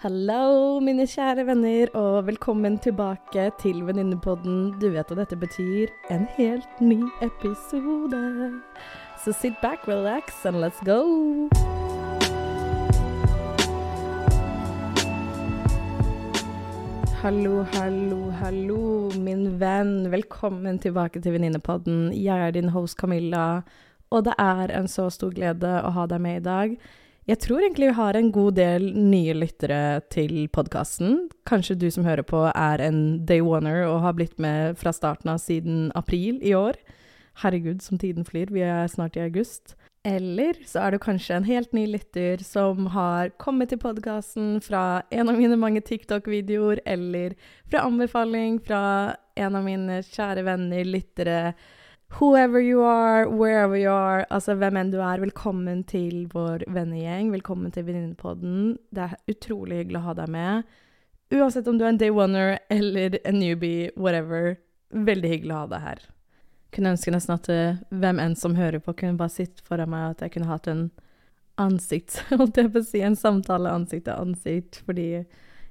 Hallo, mine kjære venner, og velkommen tilbake til Venninnepodden. Du vet hva dette betyr en helt ny episode. Så sit back, relax, and let's go! Hallo, hallo, hallo, min venn. Velkommen tilbake til Venninnepodden. Jeg er din host Camilla, og det er en så stor glede å ha deg med i dag. Jeg tror egentlig vi har en god del nye lyttere til podkasten. Kanskje du som hører på er en day oner og har blitt med fra starten av siden april i år. Herregud, som tiden flyr, vi er snart i august. Eller så er du kanskje en helt ny lytter som har kommet til podkasten fra en av mine mange TikTok-videoer, eller fra anbefaling fra en av mine kjære venner, lyttere, Whoever you are, wherever you are, altså hvem enn du er, velkommen til vår vennegjeng. Velkommen til Venninnepodden. Det er utrolig hyggelig å ha deg med. Uansett om du er en day oneer eller en newbie, whatever. Veldig hyggelig å ha deg her. Kunne ønske nesten at uh, hvem enn som hører på, kunne bare sitte foran meg, at jeg kunne hatt en ansikt, holdt jeg på å si, en samtale ansikt til ansikt, fordi jeg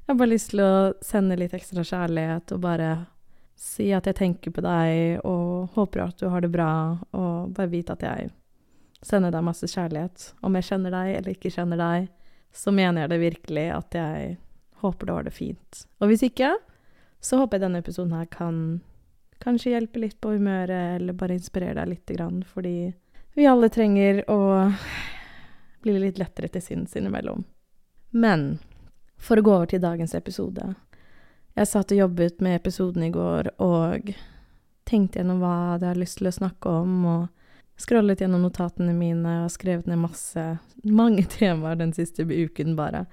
har bare lyst til å sende litt ekstra kjærlighet og bare si at jeg tenker på deg og håper at du har det bra, og bare vite at jeg sender deg masse kjærlighet. Om jeg kjenner deg eller ikke kjenner deg, så mener jeg det virkelig at jeg håper du har det fint. Og hvis ikke, så håper jeg denne episoden her kan kanskje hjelpe litt på humøret, eller bare inspirere deg lite grann, fordi vi alle trenger å bli litt lettere til sinns innimellom. Men for å gå over til dagens episode jeg satt og jobbet med episoden i går og tenkte gjennom hva jeg hadde lyst til å snakke om, og scrollet gjennom notatene mine og skrevet ned masse, mange temaer den siste uken, bare.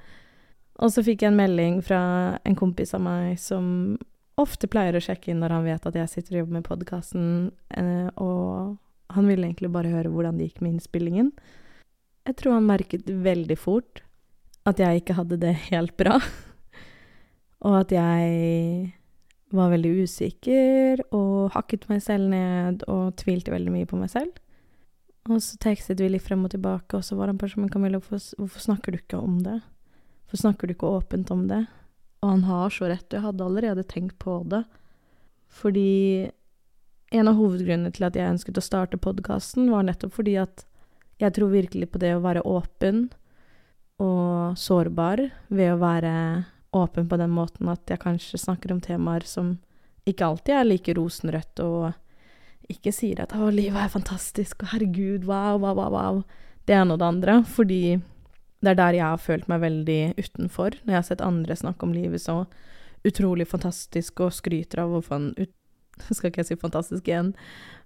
Og så fikk jeg en melding fra en kompis av meg som ofte pleier å sjekke inn når han vet at jeg sitter og jobber med podkasten, eh, og han ville egentlig bare høre hvordan det gikk med innspillingen. Jeg tror han merket veldig fort at jeg ikke hadde det helt bra. Og at jeg var veldig usikker og hakket meg selv ned og tvilte veldig mye på meg selv. Og så tekstet vi litt frem og tilbake, og så var han person med Camilla, hvorfor, hvorfor, snakker du ikke om det? Hvorfor snakker du ikke åpent om det? Og han har så rett, og jeg hadde allerede tenkt på det. Fordi en av hovedgrunnene til at jeg ønsket å starte podkasten, var nettopp fordi at jeg tror virkelig på det å være åpen og sårbar ved å være åpen på den måten at jeg kanskje snakker om temaer som ikke alltid er like rosenrødt, og ikke sier at 'Å, livet er fantastisk', og 'herregud, wow, wow, wow', wow. Det ene og det andre. Fordi det er der jeg har følt meg veldig utenfor, når jeg har sett andre snakke om livet så utrolig fantastisk og skryter av hvorfor skal ikke jeg si fantastisk igjen,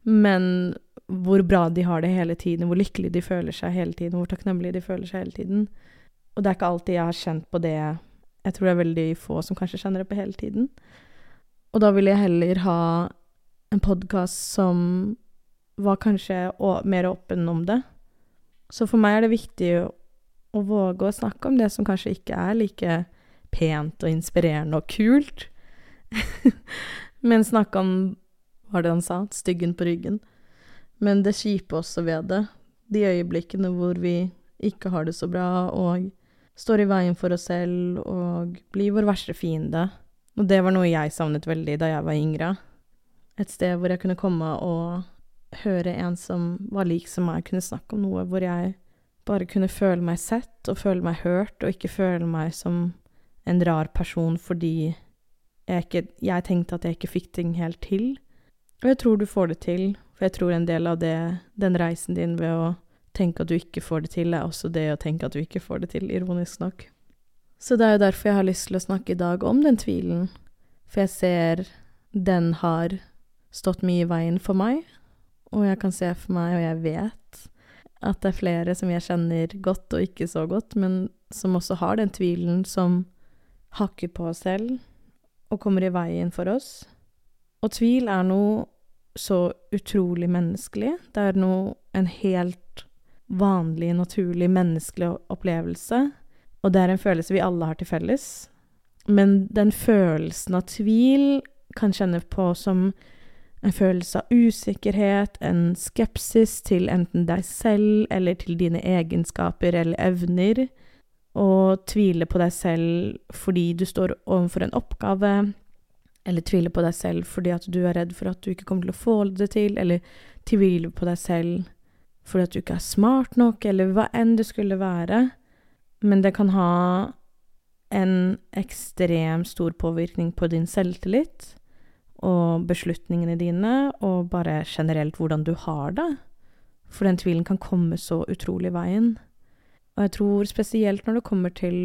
men hvor bra de har det hele tiden, hvor lykkelige de føler seg hele tiden, hvor takknemlige de føler seg hele tiden. Og det er ikke alltid jeg har kjent på det jeg tror det er veldig få som kanskje kjenner det på hele tiden. Og da ville jeg heller ha en podkast som var kanskje mer åpen om det. Så for meg er det viktig å, våge å snakke om det som kanskje ikke er like pent og inspirerende og kult. Men snakke om var det han sa? Styggen på ryggen. Men det kjipe også ved det. De øyeblikkene hvor vi ikke har det så bra, og står i veien for oss selv og blir vår verste fiende. Og det var noe jeg savnet veldig da jeg var yngre. Et sted hvor jeg kunne komme og høre en som var lik som meg, kunne snakke om noe hvor jeg bare kunne føle meg sett og føle meg hørt, og ikke føle meg som en rar person fordi jeg, ikke, jeg tenkte at jeg ikke fikk ting helt til. Og jeg tror du får det til, for jeg tror en del av det, den reisen din ved å tenke at du ikke får det til, er også det å tenke at du ikke får det til, ironisk nok. Så det er jo derfor jeg har lyst til å snakke i dag om den tvilen, for jeg ser den har stått mye i veien for meg, og jeg kan se for meg, og jeg vet, at det er flere som jeg kjenner godt og ikke så godt, men som også har den tvilen som hakker på oss selv og kommer i veien for oss. Og tvil er noe så utrolig menneskelig. Det er noe en helt vanlig, naturlig, menneskelig opplevelse, og det er en følelse vi alle har til felles. Men den følelsen av tvil kan kjenne på som en følelse av usikkerhet, en skepsis til enten deg selv eller til dine egenskaper eller evner. og tvile på deg selv fordi du står overfor en oppgave, eller tvile på deg selv fordi at du er redd for at du ikke kommer til å få det til, eller tvile på deg selv fordi at du ikke er smart nok, eller hva enn det skulle være. Men det kan ha en ekstremt stor påvirkning på din selvtillit og beslutningene dine, og bare generelt hvordan du har det. For den tvilen kan komme så utrolig veien. Og jeg tror spesielt når det kommer til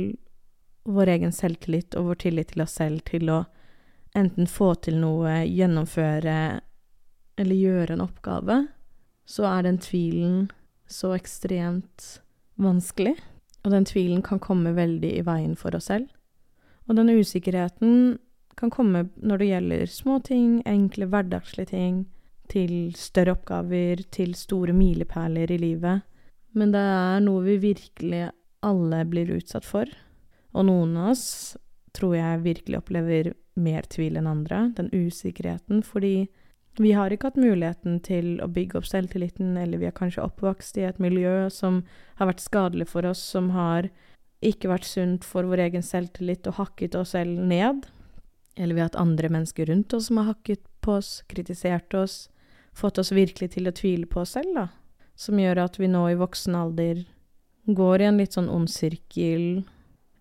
vår egen selvtillit og vår tillit til oss selv til å enten få til noe, gjennomføre eller gjøre en oppgave, så er den tvilen så ekstremt vanskelig. Og den tvilen kan komme veldig i veien for oss selv. Og den usikkerheten kan komme når det gjelder små ting, enkle hverdagslige ting, til større oppgaver, til store milepæler i livet. Men det er noe vi virkelig alle blir utsatt for. Og noen av oss tror jeg virkelig opplever mer tvil enn andre, den usikkerheten, fordi vi har ikke hatt muligheten til å bygge opp selvtilliten, eller vi er kanskje oppvokst i et miljø som har vært skadelig for oss, som har ikke vært sunt for vår egen selvtillit og hakket oss selv ned. Eller vi har hatt andre mennesker rundt oss som har hakket på oss, kritisert oss, fått oss virkelig til å tvile på oss selv, da. Som gjør at vi nå i voksen alder går i en litt sånn ond sirkel,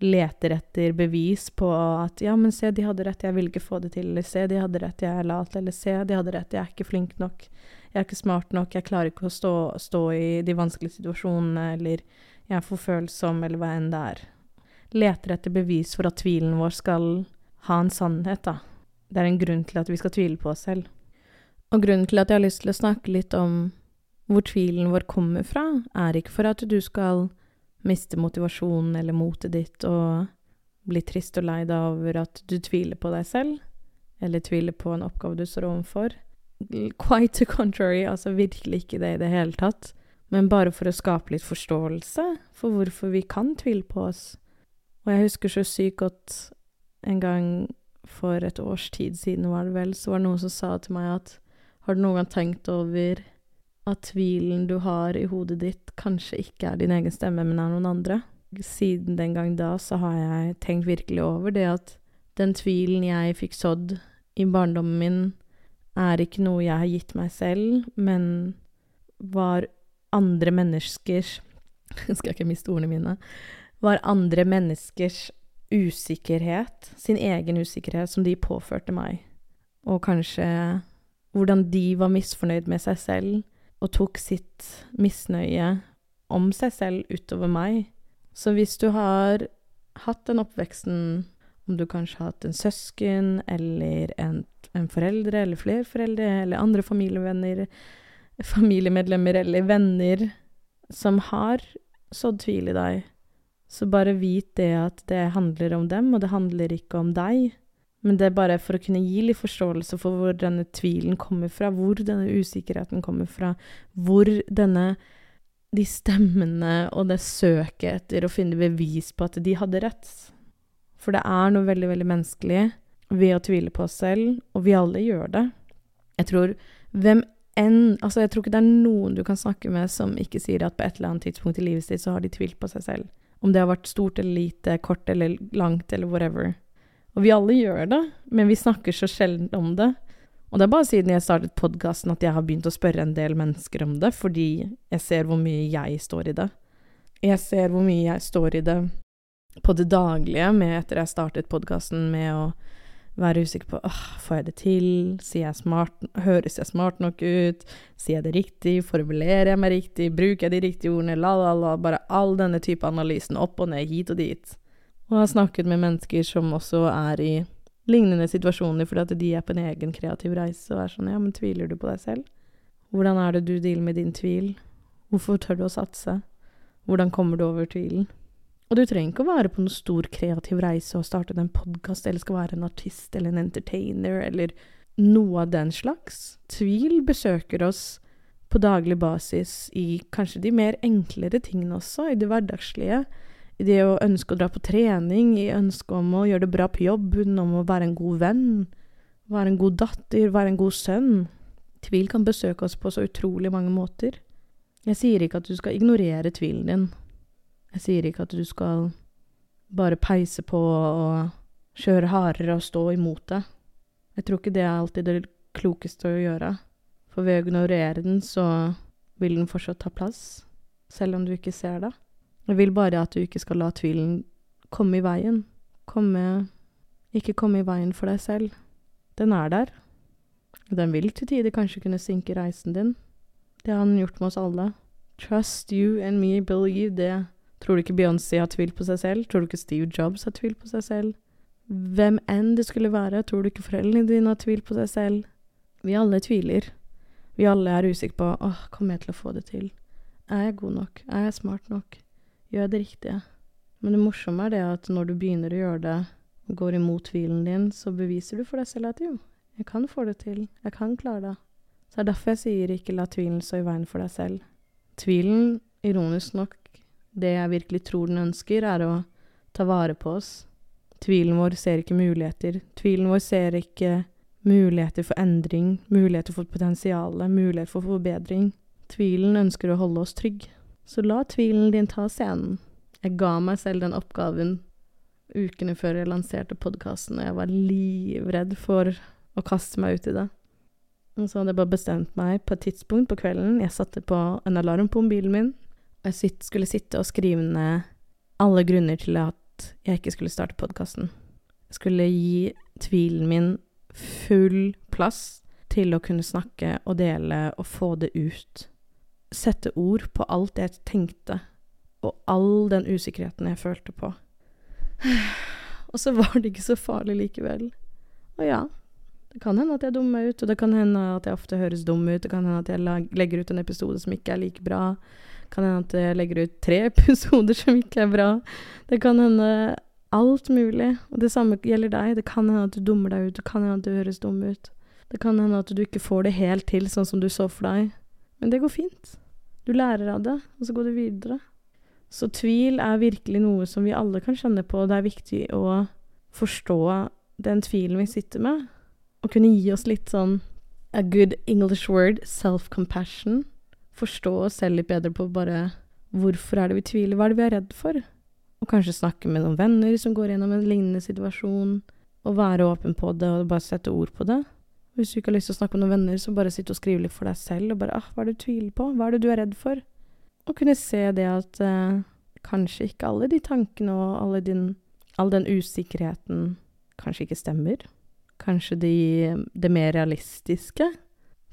leter etter bevis på at ja, men se, de hadde rett, jeg vil ikke få det til, eller se, de hadde rett, jeg er lat, eller se, de hadde rett, jeg er ikke flink nok, jeg er ikke smart nok, jeg klarer ikke å stå, stå i de vanskelige situasjonene, eller jeg er for følsom, eller hva enn det er. Leter etter bevis for at tvilen vår skal ha en sannhet, da. Det er en grunn til at vi skal tvile på oss selv. Og grunnen til at jeg har lyst til å snakke litt om hvor tvilen vår kommer fra, er ikke for at du skal miste motivasjonen eller motet ditt og bli trist og lei deg over at du tviler på deg selv, eller tviler på en oppgave du står overfor. Quite the contrary, altså virkelig ikke det i det hele tatt, men bare for å skape litt forståelse for hvorfor vi kan tvile på oss. Og jeg husker så sykt godt en gang for et års tid siden, var det vel, så var det noen som sa til meg at har du noen gang tenkt over at tvilen du har i hodet ditt, kanskje ikke er din egen stemme, men er noen andre. Siden den gang da så har jeg tenkt virkelig over det at den tvilen jeg fikk sådd i barndommen min, er ikke noe jeg har gitt meg selv, men var andre menneskers Skal ikke miste ordene mine. Var andre menneskers usikkerhet, sin egen usikkerhet, som de påførte meg. Og kanskje hvordan de var misfornøyd med seg selv, og tok sitt misnøye om seg selv utover meg. Så hvis du har hatt den oppveksten, om du kanskje har hatt en søsken eller en, en foreldre eller flere foreldre eller andre familievenner, familiemedlemmer eller venner som har sådd tvil i deg, så bare vit det at det handler om dem, og det handler ikke om deg. Men det er bare for å kunne gi litt forståelse for hvor denne tvilen kommer fra, hvor denne usikkerheten kommer fra, hvor denne De stemmene og det søket etter å finne bevis på at de hadde rett. For det er noe veldig, veldig menneskelig ved å tvile på oss selv, og vi alle gjør det. Jeg tror hvem enn Altså, jeg tror ikke det er noen du kan snakke med som ikke sier at på et eller annet tidspunkt i livet sitt så har de tvilt på seg selv. Om det har vært stort eller lite, kort eller langt eller whatever. Og vi alle gjør det, men vi snakker så sjelden om det. Og det er bare siden jeg startet podkasten at jeg har begynt å spørre en del mennesker om det, fordi jeg ser hvor mye jeg står i det. Jeg ser hvor mye jeg står i det på det daglige med etter jeg startet podkasten, med å være usikker på åh, får jeg det til, sier jeg smart, høres jeg smart nok ut, sier jeg det riktig, formulerer jeg meg riktig, bruker jeg de riktige ordene, la, la, la, bare all denne type analysen, opp og ned, hit og dit. Og har snakket med mennesker som også er i lignende situasjoner fordi at de er på en egen kreativ reise og er sånn Ja, men tviler du på deg selv? Hvordan er det du dealer med din tvil? Hvorfor tør du å satse? Hvordan kommer du over tvilen? Og du trenger ikke å være på noen stor kreativ reise og starte en podkast eller skal være en artist eller en entertainer eller noe av den slags. Tvil besøker oss på daglig basis i kanskje de mer enklere tingene også, i det hverdagslige i det å ønske å dra på trening, i ønsket om å gjøre det bra på jobben, om å være en god venn, være en god datter, være en god sønn. Tvil kan besøke oss på så utrolig mange måter. Jeg sier ikke at du skal ignorere tvilen din. Jeg sier ikke at du skal bare peise på og kjøre hardere og stå imot det. Jeg tror ikke det er alltid det klokeste å gjøre. For ved å ignorere den, så vil den fortsatt ta plass, selv om du ikke ser det. Jeg vil bare at du ikke skal la tvilen komme i veien. Komme Ikke komme i veien for deg selv. Den er der. Den vil til tider kanskje kunne sinke reisen din. Det har den gjort med oss alle. Trust you and me, believe det. Tror du ikke Beyoncé har tvilt på seg selv? Tror du ikke Steve Jobs har tvilt på seg selv? Hvem enn det skulle være, tror du ikke foreldrene dine har tvilt på seg selv? Vi alle tviler. Vi alle er usikre på åh, kommer jeg til å få det til? Er jeg god nok? Er jeg smart nok? Gjør jeg det riktige? Men det morsomme er det at når du begynner å gjøre det, og går imot tvilen din, så beviser du for deg selv at jo, jeg kan få det til, jeg kan klare det. Så det er derfor jeg sier ikke la tvilen stå i veien for deg selv. Tvilen, ironisk nok, det jeg virkelig tror den ønsker, er å ta vare på oss. Tvilen vår ser ikke muligheter. Tvilen vår ser ikke muligheter for endring, muligheter for potensial, muligheter for forbedring. Tvilen ønsker å holde oss trygg. Så la tvilen din ta scenen. Jeg ga meg selv den oppgaven ukene før jeg lanserte podkasten, og jeg var livredd for å kaste meg ut i det. Og så hadde jeg bare bestemt meg på et tidspunkt på kvelden. Jeg satte på en alarm på mobilen min, og jeg sitt, skulle sitte og skrive ned alle grunner til at jeg ikke skulle starte podkasten. Jeg skulle gi tvilen min full plass til å kunne snakke og dele og få det ut. Sette ord på alt jeg tenkte, og all den usikkerheten jeg følte på. Og så var det ikke så farlig likevel. Og ja, det kan hende at jeg dummer meg ut, og det kan hende at jeg ofte høres dum ut. Det kan hende at jeg legger ut en episode som ikke er like bra. Det kan hende at jeg legger ut tre episoder som ikke er bra. Det kan hende alt mulig. Og det samme gjelder deg. Det kan hende at du dummer deg ut. Det kan hende at du høres dum ut. Det kan hende at du ikke får det helt til sånn som du så for deg. Men det går fint. Du lærer av det, og så går du videre. Så tvil er virkelig noe som vi alle kan kjenne på. Det er viktig å forstå den tvilen vi sitter med og kunne gi oss litt sånn a good English word, self-compassion. Forstå oss selv litt bedre på bare hvorfor er det vi tviler, hva er det vi er redd for? Og kanskje snakke med noen venner som går gjennom en lignende situasjon, og være åpen på det og bare sette ord på det. Hvis du ikke har lyst til å snakke med noen venner, så bare sitt og skriv litt for deg selv, og bare ah, hva er det du tviler på, hva er det du er redd for? Og kunne se det at eh, kanskje ikke alle de tankene og din, all den usikkerheten kanskje ikke stemmer. Kanskje de, det mer realistiske.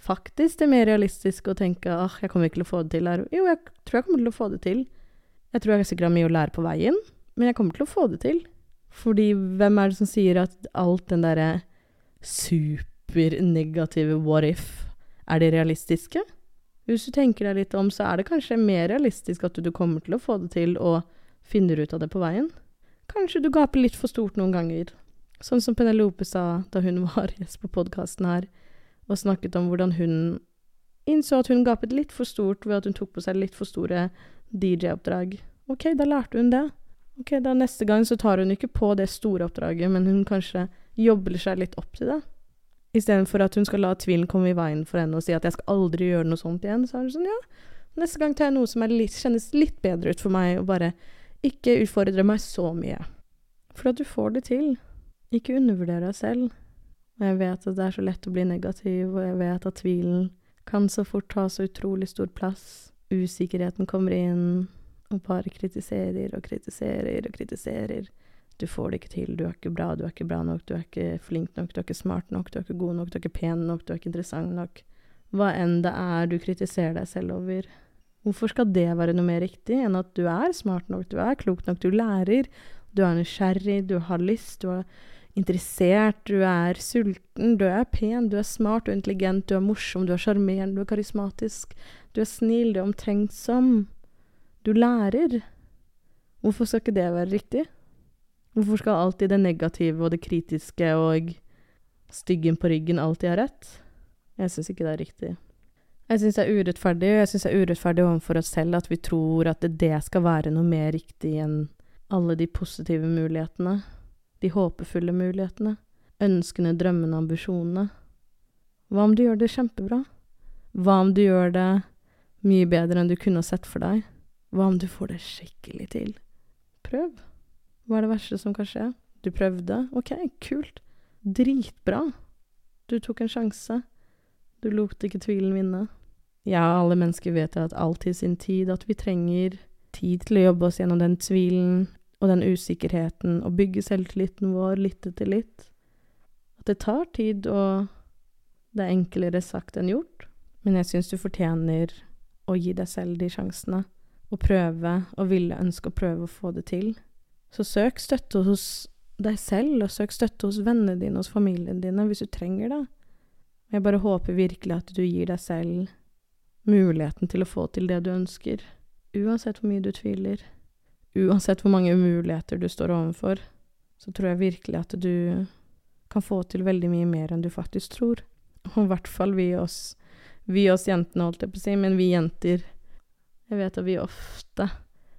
Faktisk det mer realistiske å tenke ah, jeg kommer ikke til å få det til her. Jo, jeg tror jeg kommer til å få det til. Jeg tror jeg sikkert har mye å lære på veien, men jeg kommer til å få det til. Fordi hvem er det som sier at alt den derre supernegative what if, er det realistiske? Hvis du tenker deg litt om, så er det kanskje mer realistisk at du kommer til å få det til, og finner ut av det på veien. Kanskje du gaper litt for stort noen ganger. Sånn som Penelope sa da hun var gjest på podkasten her, og snakket om hvordan hun innså at hun gapet litt for stort ved at hun tok på seg litt for store DJ-oppdrag. Ok, da lærte hun det. Ok, da neste gang så tar hun ikke på det store oppdraget, men hun kanskje jobber seg litt opp til det. Istedenfor at hun skal la tvilen komme i veien for henne og si at 'jeg skal aldri gjøre noe sånt igjen', så er hun sånn ja, neste gang tar jeg noe som litt, kjennes litt bedre ut for meg, og bare ikke utfordre meg så mye. For at du får det til. Ikke undervurder deg selv. Og jeg vet at det er så lett å bli negativ, og jeg vet at tvilen kan så fort ta så utrolig stor plass. Usikkerheten kommer inn og bare kritiserer og kritiserer og kritiserer. Du får det ikke til, du er ikke bra, du er ikke bra nok, du er ikke flink nok, du er ikke smart nok, du er ikke god nok, du er ikke pen nok, du er ikke interessant nok. Hva enn det er du kritiserer deg selv over. Hvorfor skal det være noe mer riktig enn at du er smart nok, du er klok nok, du lærer, du er nysgjerrig, du har lyst, du er interessert, du er sulten, du er pen, du er smart, er intelligent, du er morsom, du er sjarmerende, du er karismatisk, du er snill, du er omtenksom. Du lærer. Hvorfor skal ikke det være riktig? Hvorfor skal alltid det negative og det kritiske og styggen på ryggen alltid ha rett? Jeg syns ikke det er riktig. Jeg syns det er urettferdig, og jeg syns det er urettferdig overfor oss selv at vi tror at det skal være noe mer riktig enn alle de positive mulighetene de håpefulle mulighetene, ønskene, drømmene, ambisjonene. Hva om du gjør det kjempebra? Hva om du gjør det mye bedre enn du kunne ha sett for deg? Hva om du får det skikkelig til? Prøv. Hva er det verste som kan skje? Du prøvde? OK, kult. Dritbra. Du tok en sjanse. Du lot ikke tvilen vinne. Ja, alle mennesker vet at alt i sin tid, at vi trenger tid til å jobbe oss gjennom den tvilen og den usikkerheten, og bygge selvtilliten vår litt etter litt. At det tar tid, og det er enklere sagt enn gjort, men jeg syns du fortjener å gi deg selv de sjansene, og prøve, og ville ønske å prøve å få det til. Så søk støtte hos deg selv, og søk støtte hos vennene dine, hos familien dine, hvis du trenger det. Jeg bare håper virkelig at du gir deg selv muligheten til å få til det du ønsker, uansett hvor mye du tviler. Uansett hvor mange umuligheter du står overfor, så tror jeg virkelig at du kan få til veldig mye mer enn du faktisk tror. Og i hvert fall vi oss, vi oss jentene, holdt jeg på å si, men vi jenter Jeg vet at vi ofte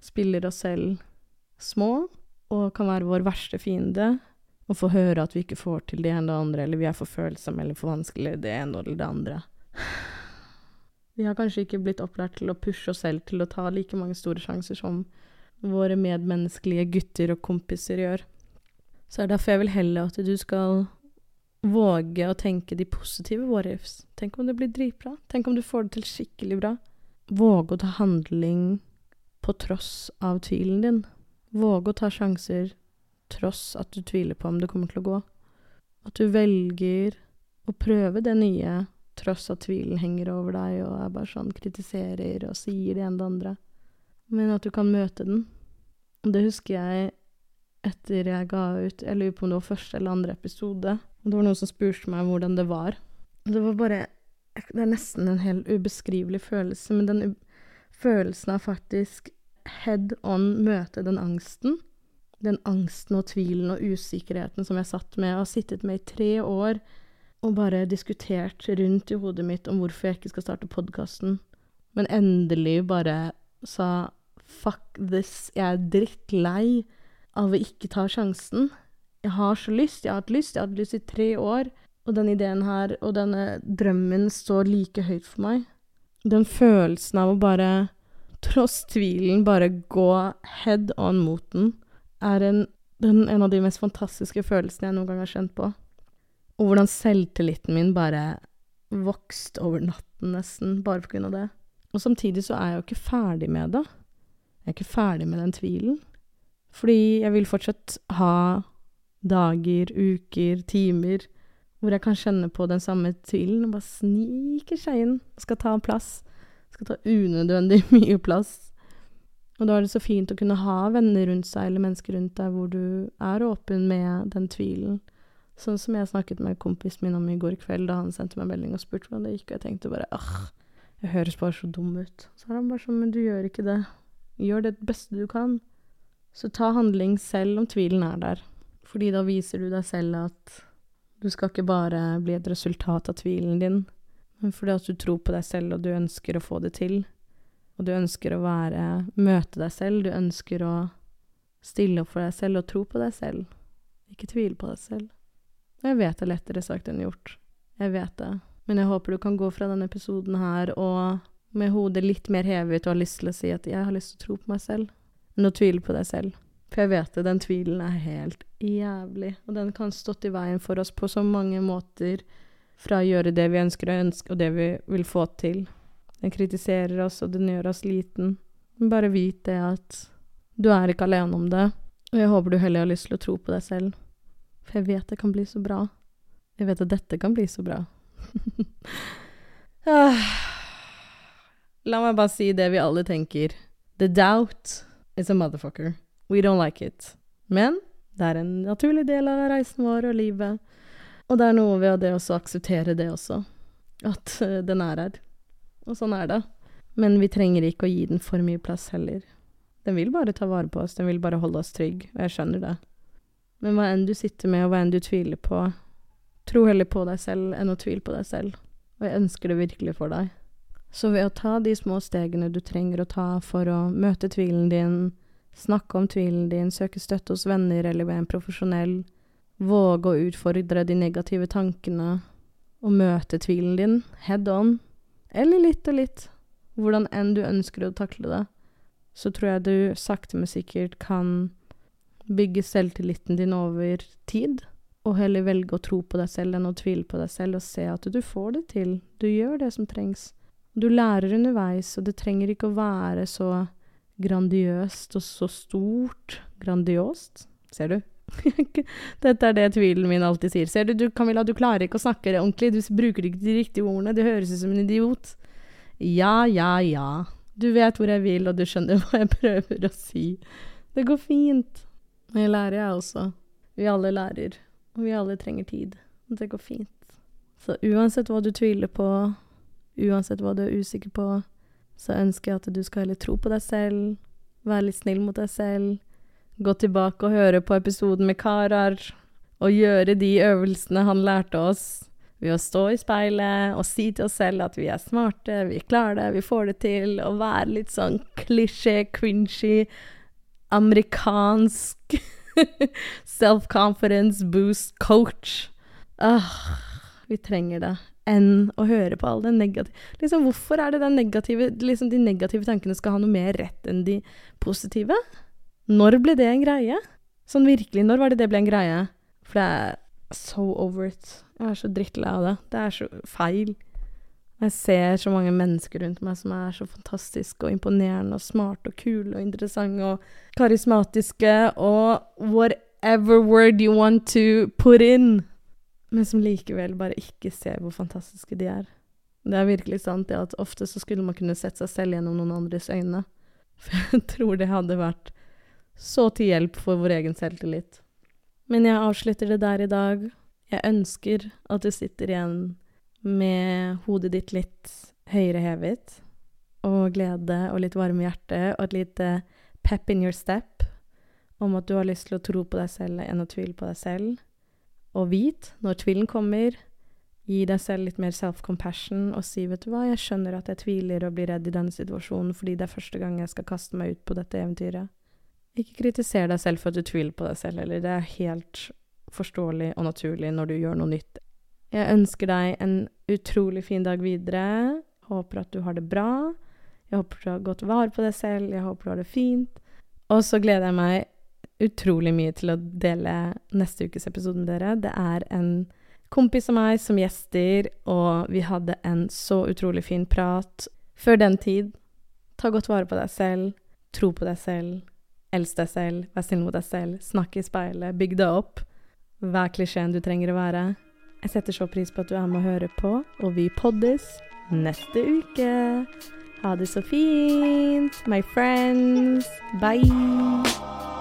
spiller oss selv små, og kan være vår verste fiende, og få høre at vi ikke får til det ene og det andre, eller vi er for følsomme eller for vanskelige, det ene eller det andre. Vi har kanskje ikke blitt opplært til å pushe oss selv til å ta like mange store sjanser som våre medmenneskelige gutter og kompiser gjør. Så er det er derfor jeg vil heller at du skal våge å tenke de positive what ifs. Tenk om det blir dritbra. Tenk om du får det til skikkelig bra. Våge å ta handling på tross av tvilen din. Våge å ta sjanser tross at du tviler på om det kommer til å gå. At du velger å prøve det nye tross at tvilen henger over deg og er bare sånn kritiserer og sier det ene det andre. Men at du kan møte den. Og det husker jeg etter jeg ga ut Jeg lurer på om det var første eller andre episode. Og det var noen som spurte meg hvordan det var. Det var bare Det er nesten en helt ubeskrivelig følelse, men den følelsen av faktisk head on møte den angsten. Den angsten og tvilen og usikkerheten som jeg satt med, og har sittet med i tre år og bare diskutert rundt i hodet mitt om hvorfor jeg ikke skal starte podkasten, men endelig bare sa fuck this, jeg er drittlei av å ikke ta sjansen. Jeg har så lyst, jeg har hatt lyst, jeg har hatt lyst i tre år, og den ideen her og denne drømmen står like høyt for meg. Den følelsen av å bare, tross tvilen, bare gå head on mot den, er en, den, en av de mest fantastiske følelsene jeg noen gang har kjent på. Og hvordan selvtilliten min bare vokste over natten, nesten, bare på grunn av det. Og samtidig så er jeg jo ikke ferdig med det. Jeg er ikke ferdig med den tvilen. Fordi jeg vil fortsatt ha dager, uker, timer hvor jeg kan kjenne på den samme tvilen og bare sniker seg inn. og Skal ta plass. Skal ta unødvendig mye plass. Og da er det så fint å kunne ha venner rundt seg eller mennesker rundt deg hvor du er åpen med den tvilen. Sånn som jeg snakket med kompisen min om i går kveld, da han sendte meg melding og spurte hvordan det gikk, og jeg tenkte bare ah, jeg høres bare så dum ut. Så er han bare sånn, men du gjør ikke det. Gjør det beste du kan. Så ta handling selv om tvilen er der. Fordi da viser du deg selv at du skal ikke bare bli et resultat av tvilen din, fordi at du tror på deg selv, og du ønsker å få det til. Og du ønsker å være Møte deg selv, du ønsker å stille opp for deg selv og tro på deg selv. Ikke tvile på deg selv. Og jeg vet det er lettere sagt enn gjort. Jeg vet det. Men jeg håper du kan gå fra denne episoden her og med hodet litt mer hevet og har lyst til å si at jeg har lyst til å tro på meg selv, enn å tvile på deg selv. For jeg vet det, den tvilen er helt jævlig, og den kan stått i veien for oss på så mange måter, fra å gjøre det vi ønsker å ønske, og det vi vil få til. Den kritiserer oss, og den gjør oss liten. Bare vit det at du er ikke alene om det, og jeg håper du heller har lyst til å tro på deg selv. For jeg vet det kan bli så bra. Jeg vet at dette kan bli så bra. Ah. La meg bare si det vi alle tenker. The doubt is a motherfucker. We don't like it. Men det er en naturlig del av reisen vår og livet. Og det er noe ved det å akseptere det også. At uh, den er her. Og sånn er det. Men vi trenger ikke å gi den for mye plass heller. Den vil bare ta vare på oss, den vil bare holde oss trygg, og jeg skjønner det. Men hva enn du sitter med, og hva enn du tviler på, tro heller på deg selv enn å tvile på deg selv. Og jeg ønsker det virkelig for deg. Så ved å ta de små stegene du trenger å ta for å møte tvilen din, snakke om tvilen din, søke støtte hos venner eller ved en profesjonell, våge å utfordre de negative tankene og møte tvilen din head on, eller litt og litt, hvordan enn du ønsker å takle det, så tror jeg du sakte, men sikkert kan bygge selvtilliten din over tid, og heller velge å tro på deg selv enn å tvile på deg selv, og se at du får det til. Du gjør det som trengs. Du lærer underveis, og det trenger ikke å være så grandiøst og så stort. Grandiost, ser du? Dette er det tvilen min alltid sier. Ser du, du, Camilla, du klarer ikke å snakke det ordentlig. Du bruker ikke de riktige ordene. Du høres ut som en idiot. Ja, ja, ja. Du vet hvor jeg vil, og du skjønner hva jeg prøver å si. Det går fint. Jeg lærer, jeg også. Vi alle lærer. Og vi alle trenger tid. Det går fint. Så uansett hva du tviler på, uansett hva du er usikker på, så ønsker jeg at du skal heller tro på deg selv, være litt snill mot deg selv, gå tilbake og høre på episoden med Karar, og gjøre de øvelsene han lærte oss ved å stå i speilet og si til oss selv at vi er smarte, vi klarer det, vi får det til, og være litt sånn klisjé, cringy, amerikansk self-confidence boost coach. Åh, vi trenger det. Enn å høre på all den negative Liksom, hvorfor er det den negative liksom, De negative tankene skal ha noe mer rett enn de positive? Når ble det en greie? Sånn virkelig, når var det det ble en greie? For det er so over it. Jeg er så drittlei av det. Det er så feil. Jeg ser så mange mennesker rundt meg som er så fantastiske og imponerende og smarte og kule og interessante og karismatiske og whatever word you want to put in, men som likevel bare ikke ser hvor fantastiske de er. Det er virkelig sant det at ofte så skulle man kunne sett seg selv gjennom noen andres øyne. For jeg tror det hadde vært så til hjelp for vår egen selvtillit. Men jeg avslutter det der i dag. Jeg ønsker at du sitter igjen med hodet ditt litt høyere hevet, og glede og litt varme hjerte og et lite pep in your step om at du har lyst til å tro på deg selv enn å tvile på deg selv. Og vit, når tvilen kommer, gi deg selv litt mer self-compassion og si, vet du hva, jeg skjønner at jeg tviler og blir redd i denne situasjonen fordi det er første gang jeg skal kaste meg ut på dette eventyret. Ikke kritiser deg selv for at du tviler på deg selv heller, det er helt forståelig og naturlig når du gjør noe nytt. Jeg ønsker deg en utrolig fin dag videre. Håper at du har det bra. Jeg håper du har godt vare på deg selv. Jeg håper du har det fint. Og så gleder jeg meg utrolig mye til å dele neste ukes episode med dere. Det er en kompis av meg som gjester, og vi hadde en så utrolig fin prat. Før den tid, ta godt vare på deg selv. Tro på deg selv. Elsk deg selv. Vær snill mot deg selv. Snakk i speilet. Bygg deg opp. Vær klisjeen du trenger å være. Jeg setter så pris på at du er med og hører på, og vi poddes neste uke. Ha det så fint, my friends. Bye.